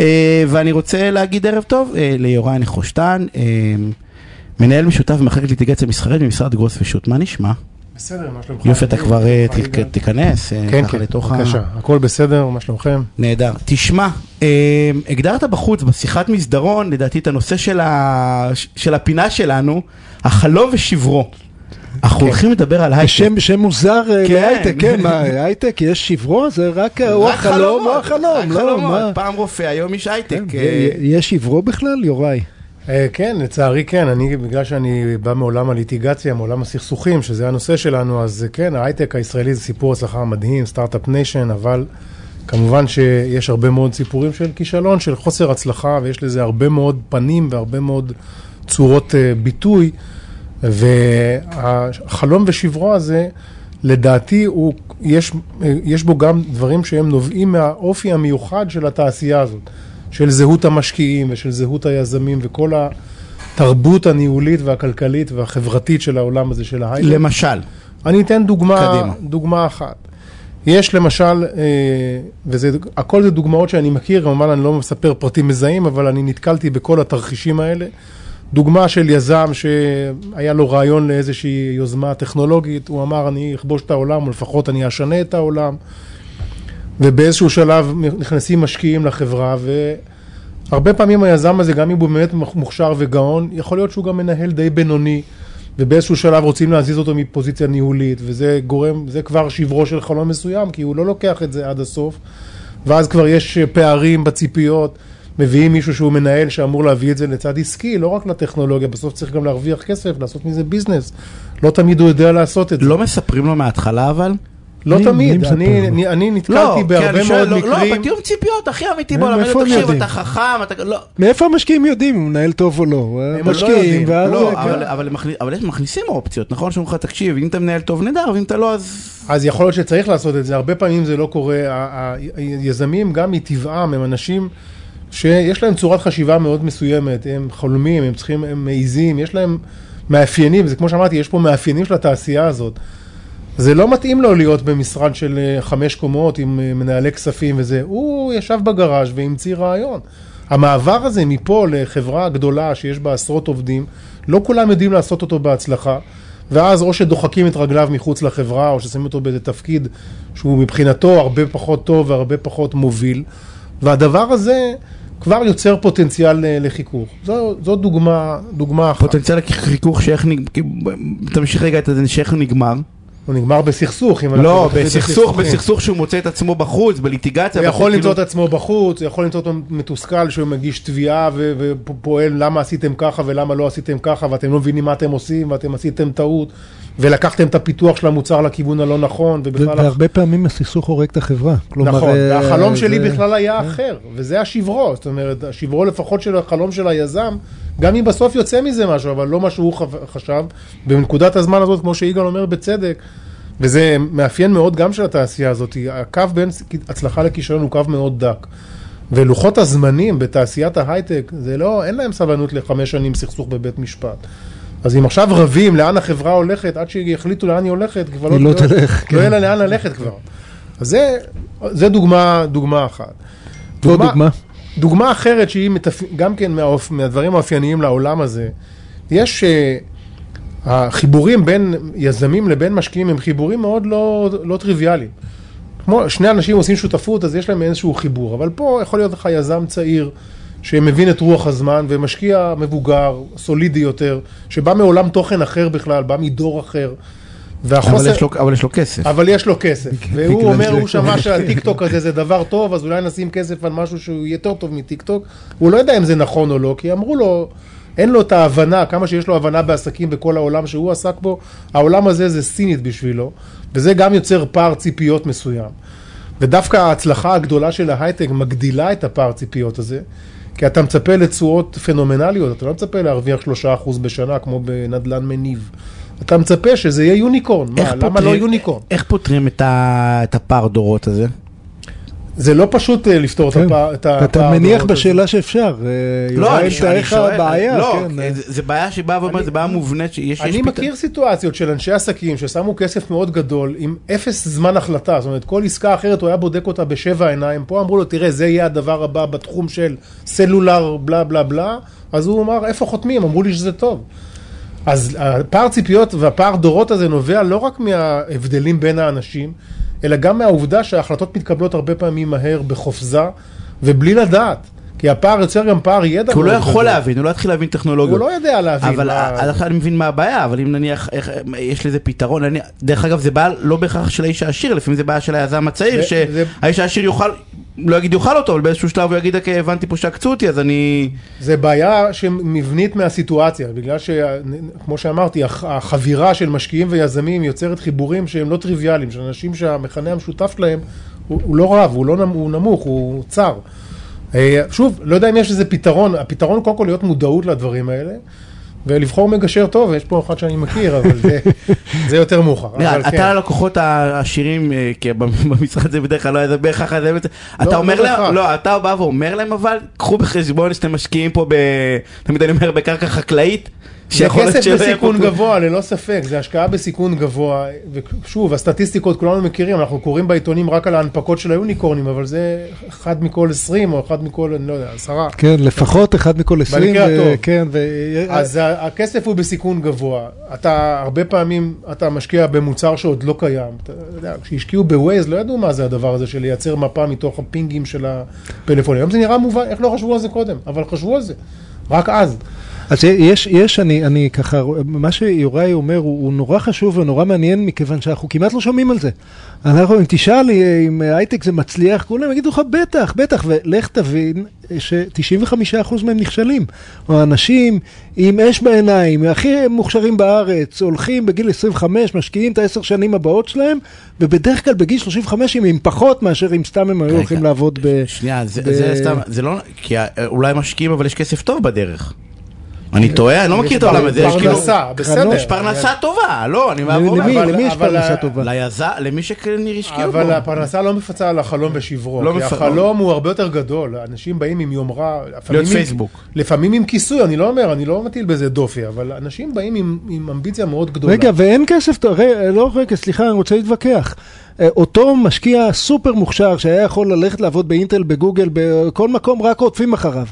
אה, ואני רוצה להגיד ערב טוב אה, ליוראי נחושתן, אה, מנהל משותף במחלקת ליטיגציה מסחרית במשרד גרוס ושות', מה נשמע? בסדר, מה שלומך? יופי, אתה כבר? תיכנס כן, כן. בבקשה. הכל בסדר, מה שלומכם? נהדר. תשמע, הגדרת בחוץ בשיחת מסדרון, לדעתי, את הנושא של, ה... של הפינה שלנו, החלום ושברו. אנחנו הולכים לדבר על הייטק. שם, שם מוזר אה, כן. להייטק, כן, מה, הייטק, יש שברו? זה רק אה, החלום או החלום, לא, חלומות. מה? פעם רופא, היום איש הייטק. כן, אה, יש שברו בכלל, יורי? אה, כן, לצערי כן, אני, בגלל שאני בא מעולם הליטיגציה, מעולם הסכסוכים, שזה הנושא שלנו, אז כן, ההייטק הישראלי זה סיפור הצלחה מדהים, start-up nation, אבל כמובן שיש הרבה מאוד סיפורים של כישלון, של חוסר הצלחה, ויש לזה הרבה מאוד פנים והרבה מאוד צורות אה, ביטוי, והחלום ושברו הזה, לדעתי, הוא, יש, יש בו גם דברים שהם נובעים מהאופי המיוחד של התעשייה הזאת, של זהות המשקיעים ושל זהות היזמים וכל התרבות הניהולית והכלכלית והחברתית של העולם הזה של ההייטק. למשל, אני אתן דוגמה, קדימה. דוגמה אחת. יש למשל, אה, וזה, הכל זה דוגמאות שאני מכיר, כמובן אני לא מספר פרטים מזהים, אבל אני נתקלתי בכל התרחישים האלה. דוגמה של יזם שהיה לו רעיון לאיזושהי יוזמה טכנולוגית, הוא אמר אני אכבוש את העולם, או לפחות אני אשנה את העולם, ובאיזשהו שלב נכנסים משקיעים לחברה, והרבה פעמים היזם הזה, גם אם הוא באמת מוכשר וגאון, יכול להיות שהוא גם מנהל די בינוני, ובאיזשהו שלב רוצים להזיז אותו מפוזיציה ניהולית, וזה גורם, זה כבר שברו של חלום מסוים, כי הוא לא לוקח את זה עד הסוף, ואז כבר יש פערים בציפיות, מביאים מישהו שהוא מנהל שאמור להביא את זה לצד עסקי, לא רק לטכנולוגיה, בסוף צריך גם להרוויח כסף, לעשות מזה ביזנס. לא תמיד הוא יודע לעשות את זה. לא מספרים לו מההתחלה אבל? לא מי תמיד, אני? אני, אני נתקלתי לא, בהרבה אני שואל, מאוד לא, מקרים. לא, בתיאום ציפיות, הכי אמיתי מאיפה הם תקשיב? אתה חכם, אתה לא... מאיפה המשקיעים יודעים אם הוא מנהל טוב או לא? הם לא משקיעים, יודעים. ואז... לא, כן. אבל, אבל, אבל הם מכניסים אופציות, נכון? שאומרים לך, תקשיב, אם אתה מנהל טוב נהדר, ואם אתה לא, אז... אז יכול להיות שצריך לעשות את זה, הרבה פעמים זה לא קורה. היזמים גם מטבעם הם אנשים שיש להם צורת חשיבה מאוד מסוימת, הם חולמים, הם צריכים, הם מעיזים, יש להם מאפיינים, זה כמו שאמרתי, יש פה מאפיינים של התעשייה הזאת. זה לא מתאים לו להיות במשרד של אה, חמש קומות עם אה, מנהלי כספים וזה, הוא ישב בגראז' והמציא רעיון. המעבר הזה מפה לחברה גדולה שיש בה עשרות עובדים, לא כולם יודעים לעשות אותו בהצלחה, ואז או שדוחקים את רגליו מחוץ לחברה, או ששמים אותו באיזה תפקיד שהוא מבחינתו הרבה פחות טוב והרבה פחות מוביל, והדבר הזה כבר יוצר פוטנציאל אה, לחיכוך. זו, זו דוגמה, דוגמה אחת. פוטנציאל החיכוך שאיך נג... תמשיך רגע את זה, שאיך נגמר. הוא נגמר בסכסוך. אם אנחנו לא, מתחילים בסכסוך. בסכסוך שהוא מוצא את עצמו בחוץ, בליטיגציה. הוא יכול למצוא את עצמו בחוץ, הוא יכול למצוא אותו מתוסכל שהוא מגיש תביעה ו- ופועל למה עשיתם ככה ולמה לא עשיתם ככה ואתם לא מבינים מה אתם עושים ואתם עשיתם טעות ולקחתם את הפיתוח של המוצר לכיוון הלא נכון ובכלל... והרבה פעמים הסכסוך הורג את החברה. כלומר, נכון, אה, והחלום שלי זה- בכלל היה אחר, וזה השברו, זאת אומרת, השברו לפחות של החלום של היזם, גם אם בסוף יוצא מזה משהו, אבל לא מה שהוא חשב, בנקודת הזמן הזאת, כמו שיגאל אומר בצדק, וזה מאפיין מאוד גם של התעשייה הזאת, הקו בין הצלחה לכישלון הוא קו מאוד דק. ולוחות הזמנים בתעשיית ההייטק, זה לא, אין להם סבלנות לחמש שנים סכסוך בבית משפט. אז אם עכשיו רבים לאן החברה הולכת, עד שיחליטו לאן היא הולכת, כבר היא לא תלך, כן. לא יהיה לה לאן ללכת כבר. אז זה, זה דוגמה, דוגמה אחת. עוד דוגמה. דוגמה אחרת שהיא מתפ... גם כן מהאופ... מהדברים האופייניים לעולם הזה, יש uh, החיבורים בין יזמים לבין משקיעים הם חיבורים מאוד לא, לא טריוויאליים. כמו שני אנשים עושים שותפות, אז יש להם איזשהו חיבור, אבל פה יכול להיות לך יזם צעיר שמבין את רוח הזמן ומשקיע מבוגר, סולידי יותר, שבא מעולם תוכן אחר בכלל, בא מדור אחר. והחוסר... אבל יש לו- אבל יש לו כסף. אבל יש לו כסף, והוא אומר. הוא שמע שהטיקטוק הזה זה דבר טוב, אז אולי נשים כסף על משהו שהוא יותר טוב מטיקטוק. הוא לא יודע אם זה נכון או לא, כי אמרו לו, אין לו את ההבנה, כמה שיש לו הבנה בעסקים בכל העולם שהוא עסק בו, העולם הזה זה סינית בשבילו, וזה גם יוצר פער ציפיות מסוים. ודווקא ההצלחה הגדולה של ההייטק מגדילה את הפער ציפיות הזה, כי אתה מצפה לתשואות פנומנליות, אתה לא מצפה להרוויח 3% בשנה כמו בנדלן מניב. אתה מצפה שזה יהיה יוניקורן, מה, איך למה לא פותרים- יוניקורן? איך פותרים את ה- את הפער דורות הזה? זה לא פשוט אה, לפתור את כן. הפער. את הפער אתה מניח הדורות הזה. בשאלה שאפשר. אה, לא, אני תאר אני שואל, בעיה, לא, כן. אה. זה- זה בעיה שבאה ואומרת, זה בעיה מובנית שיש... יש אני. מכיר סיטואציות של אנשי עסקים ששמו כסף מאוד גדול עם אפס זמן החלטה, זאת אומרת כל עסקה אחרת הוא היה בודק אותה בשבע עיניים, פה אמרו לו תראה זה יהיה הדבר הבא בתחום של סלולר בלה בלה בלה, אז הוא אמר איפה חותמים, אמרו לי שזה טוב. אז הפער ציפיות והפער דורות הזה נובע לא רק מההבדלים בין האנשים, אלא גם מהעובדה שההחלטות מתקבלות הרבה פעמים מהר, בחופזה, ובלי לדעת. כי הפער יוצר גם פער ידע כי הוא לא יכול גדול. להבין, הוא לא יתחיל להבין טכנולוגיות. הוא לא יודע להבין. אבל מה- עכשיו אני מבין מה הבעיה, אבל אם נניח, איך, יש לזה פתרון, אני, דרך אגב זה בעיה לא בהכרח של האיש העשיר, לפעמים זה בעיה של היזם הצעיר, זה- זה- שהאיש העשיר יוכל, לא יגיד יאכל אותו, אבל באיזשהו שלב הוא יגיד, "אוקיי, הבנתי פה שעקצו אותי, אז אני... זה בעיה שמבנית מהסיטואציה, בגלל שכמו שאמרתי, הח- החבירה של משקיעים ויזמים יוצרת חיבורים שהם לא טריוויאליים, של אנשים שהמכנה המשותף שלהם הוא, הוא לא רב, הוא, לא, הוא נמוך, הוא צר. אה, שוב, לא יודע אם יש איזה פתרון, הפתרון קודם כל להיות מודעות לדברים האלה. ולבחור מגשר טוב, יש פה אחד שאני מכיר, אבל זה, זה יותר מאוחר. אבל אתה כן. הלקוחות העשירים, אה, כי במשרד זה בדרך כלל לא זה בהכרח, זה באמת- אתה לא אומר. להם, לא, אתה בא ואומר להם אבל, קחו בחשבון שאתם משקיעים פה. תמיד אני אומר בקרקע חקלאית, זה שיכול להיות כסף שלא יהיה בסיכון גבוה, ללא ספק, זה השקעה בסיכון גבוה, ושוב, הסטטיסטיקות כולנו מכירים, אנחנו קוראים בעיתונים רק על ההנפקות של היוניקורנים, אבל זה אחד מכל עשרים, או אחד מכל, אני לא יודע, עשרה. כן, לפחות אחד מכל עשרים. במקרה ו- הטוב. כן, ו... אז הכסף הוא בסיכון גבוה. אתה, הרבה פעמים אתה משקיע במוצר שעוד לא קיים. אתה יודע, כשהשקיעו בווייז לא ידעו מה זה הדבר הזה של לייצר מפה מתוך הפינגים של הפלאפון. היום זה נראה מובן, איך לא חשבו על זה קודם? אבל חשבו על זה. רק אז. אז יש, יש, אני, אני ככה, מה שיוראי אומר הוא, הוא נורא חשוב ונורא מעניין, מכיוון שאנחנו כמעט לא שומעים על זה. אנחנו, אם תשאל אה, אם הייטק זה מצליח, כולם יגידו לך, בטח, בטח, ולך תבין ש-95% מהם נכשלים. או אנשים עם אש בעיניים, הכי מוכשרים בארץ, הולכים בגיל 25, משקיעים את העשר שנים הבאות שלהם, ובדרך כלל בגיל 35 הם עם פחות מאשר אם סתם הם היו. הולכים לעבוד ב... שנייה, זה, ב- זה סתם, זה לא, כי אה, אולי משקיעים אבל יש כסף טוב בדרך. אני טועה, אני לא מכיר את העולם הזה, יש כאילו, פרנסה, בסדר. יש פרנסה טובה, לא, אני בא למי, יש פרנסה טובה? ליזם, למי שכנראה השקיעו בו. אבל הפרנסה לא מפצה על החלום ושברו, לא כי החלום הוא הרבה יותר גדול, אנשים באים עם יומרה, לפעמים עם- פייסבוק. לפעמים עם כיסוי, אני לא אומר, אני לא מטיל בזה דופי, אבל אנשים באים עם, אמביציה מאוד גדולה. רגע, ואין כסף לא רגע, סליחה, אני רוצה להתווכח. אה, אותו משקיע סופר מוכשר שהיה יכול ללכת לעבוד באינטל, בגוגל, בכל מקום, רק רודפים אחריו.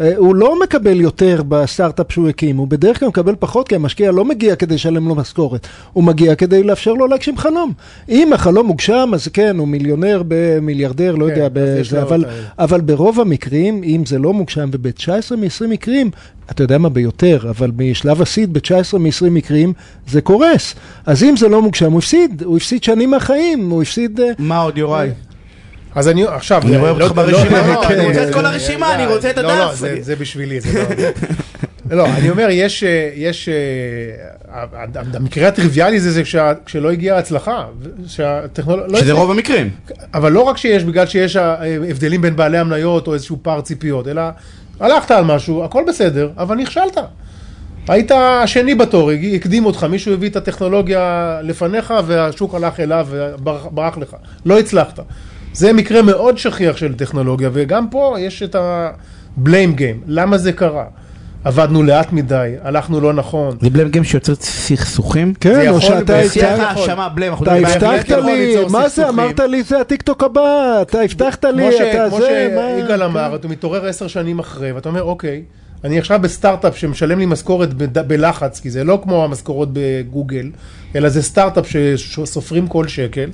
אה, הוא לא מקבל יותר בסטארט-אפ שהוא הקים, הוא בדרך כלל מקבל פחות, כי המשקיע לא מגיע כדי לשלם לו משכורת, הוא מגיע כדי לאפשר לו להגשים חלום. אם החלום מוגשם, אז כן, הוא מיליונר במיליארדר, לא כן, יודע, בזה. אבל אבל ברוב המקרים, אם זה לא מוגשם, וב-19 מ-20 מקרים, אתה יודע מה ביותר, אבל משלב הסיד, ב-19 מ-20 מקרים, זה קורס. אז אם זה לא מוגשם, הוא הפסיד, הוא הפסיד שנים מהחיים, הוא הפסיד... אה, מה עוד יוראי? אז אני עכשיו, אני רואה לא- אותך לא- ברשימה, לא- אני לא- רוצה את לא- כל לא- הרשימה, אני רוצה את לא, לא, הדף. זה- בשבילי, זה לא... לא, אני אומר, יש, אה, יש, אה, המקרה הטריוויאלי זה, כשלא הגיעה ההצלחה, שהטכנולוגיה, שזה רוב המקרים. אבל לא רק שיש, בגלל שיש אה, הבדלים בין בעלי המניות או איזשהו פער ציפיות, אלא הלכת על משהו, הכל בסדר, אבל נכשלת. היית השני בתור, הקדים אותך, מישהו הביא את הטכנולוגיה לפניך והשוק הלך אליו וברח לך. לא הצלחת. זה מקרה מאוד שכיח של טכנולוגיה, וגם פה יש את ה-blame game. למה זה קרה? עבדנו לאט מדי, הלכנו לא נכון. זה בלם גיים שיוצר סכסוכים? כן, או שאתה... זה שיח. האשמה, בלם, אתה הבטחת לי, מה זה. אמרת לי זה הטיקטוק הבא, אתה הבטחת לי, כמו, אתה כמו זה, מה... שיגאל אמר, אתה מתעורר עשר שנים אחרי, ואתה אומר, אוקיי, אני עכשיו בסטארט-אפ שמשלם לי משכורת בלחץ, כי זה לא כמו המשכורות בגוגל, אלא זה סטארט-אפ שסופרים כל שקל,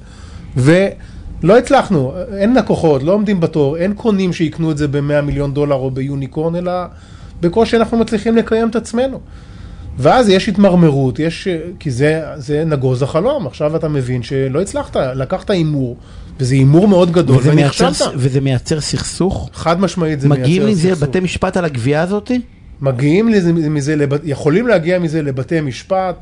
ולא הצלחנו, אין לקוחות, לא עומדים בתור, אין קונים שיקנו את זה ב-100 מיליון דולר או ביוניקורן, אלא בקושי אנחנו מצליחים לקיים את עצמנו. ואז יש התמרמרות, יש, כי זה, זה נגוז החלום, עכשיו אתה מבין שלא הצלחת, לקחת הימור, וזה הימור מאוד גדול, וזה מייצר- ונכשלת. וזה מייצר סכסוך? חד משמעית זה מגיעים מייצר לזה סכסוך. בתי משפט על הגבייה הזאתי? מגיעים לזה, מזה, יכולים להגיע מזה לבתי משפט,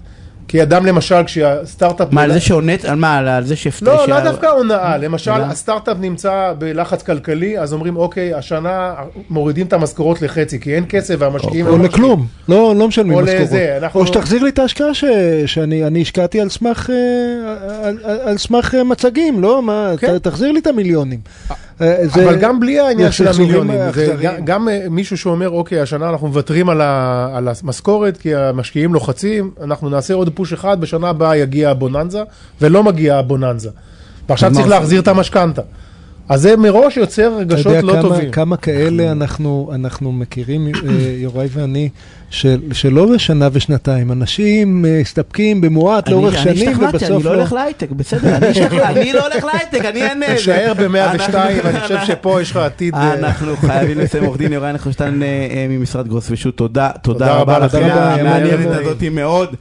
כי אדם למשל כשהסטארט-אפ... מה, על זה שעונית? על מה? על- זה שהפתיע? לא, לא דווקא הונאה, למשל? הסטארט-אפ נמצא בלחץ כלכלי, אז אומרים אוקיי, השנה מורידים את המשכורות לחצי, כי אין כסף והמשקיעים... או לכלום, לא לא משלמים או משכורות. לזה, אנחנו- או שתחזיר לי את ההשקעה ש- שאני אני השקעתי על סמך אה, אה, מצגים, לא? מה, כן. תחזיר לי את המיליונים. אה, זה- אבל גם בלי העניין של המיליונים, זה אכזריים. גם- גם אה, מישהו שאומר, אוקיי, השנה אנחנו מוותרים על ה- על המשכורת, כי המשקיעים לוחצים, אנחנו נעשה עוד פוש אחד, בשנה הבאה יגיע הבוננזה, ולא מגיע הבוננזה. ועכשיו צריך? להחזיר את המשכנתה. אז זה מראש יוצר רגשות לא כמה, טובים. כמה כאלה אנחנו, אנחנו מכירים, אה, יוראי ואני, של, שלא לשנה ושנתיים, אנשים אה, מסתפקים במועט אני- לאורך אני שנים השתכנעתי, ובסוף אני לא לא. הולך להייטק, בסדר, אני השתכנע- אני לא הולך להייטק, אני אענה. תישאר ב-102, אנחנו- אני חושב שפה יש לך עתיד... אה, אנחנו חייבים לסיים עורך דין יוראי נחושתן ממשרד גרוס ושות', תודה, תודה רבה לכם. המעניינת היה הזאת מאוד.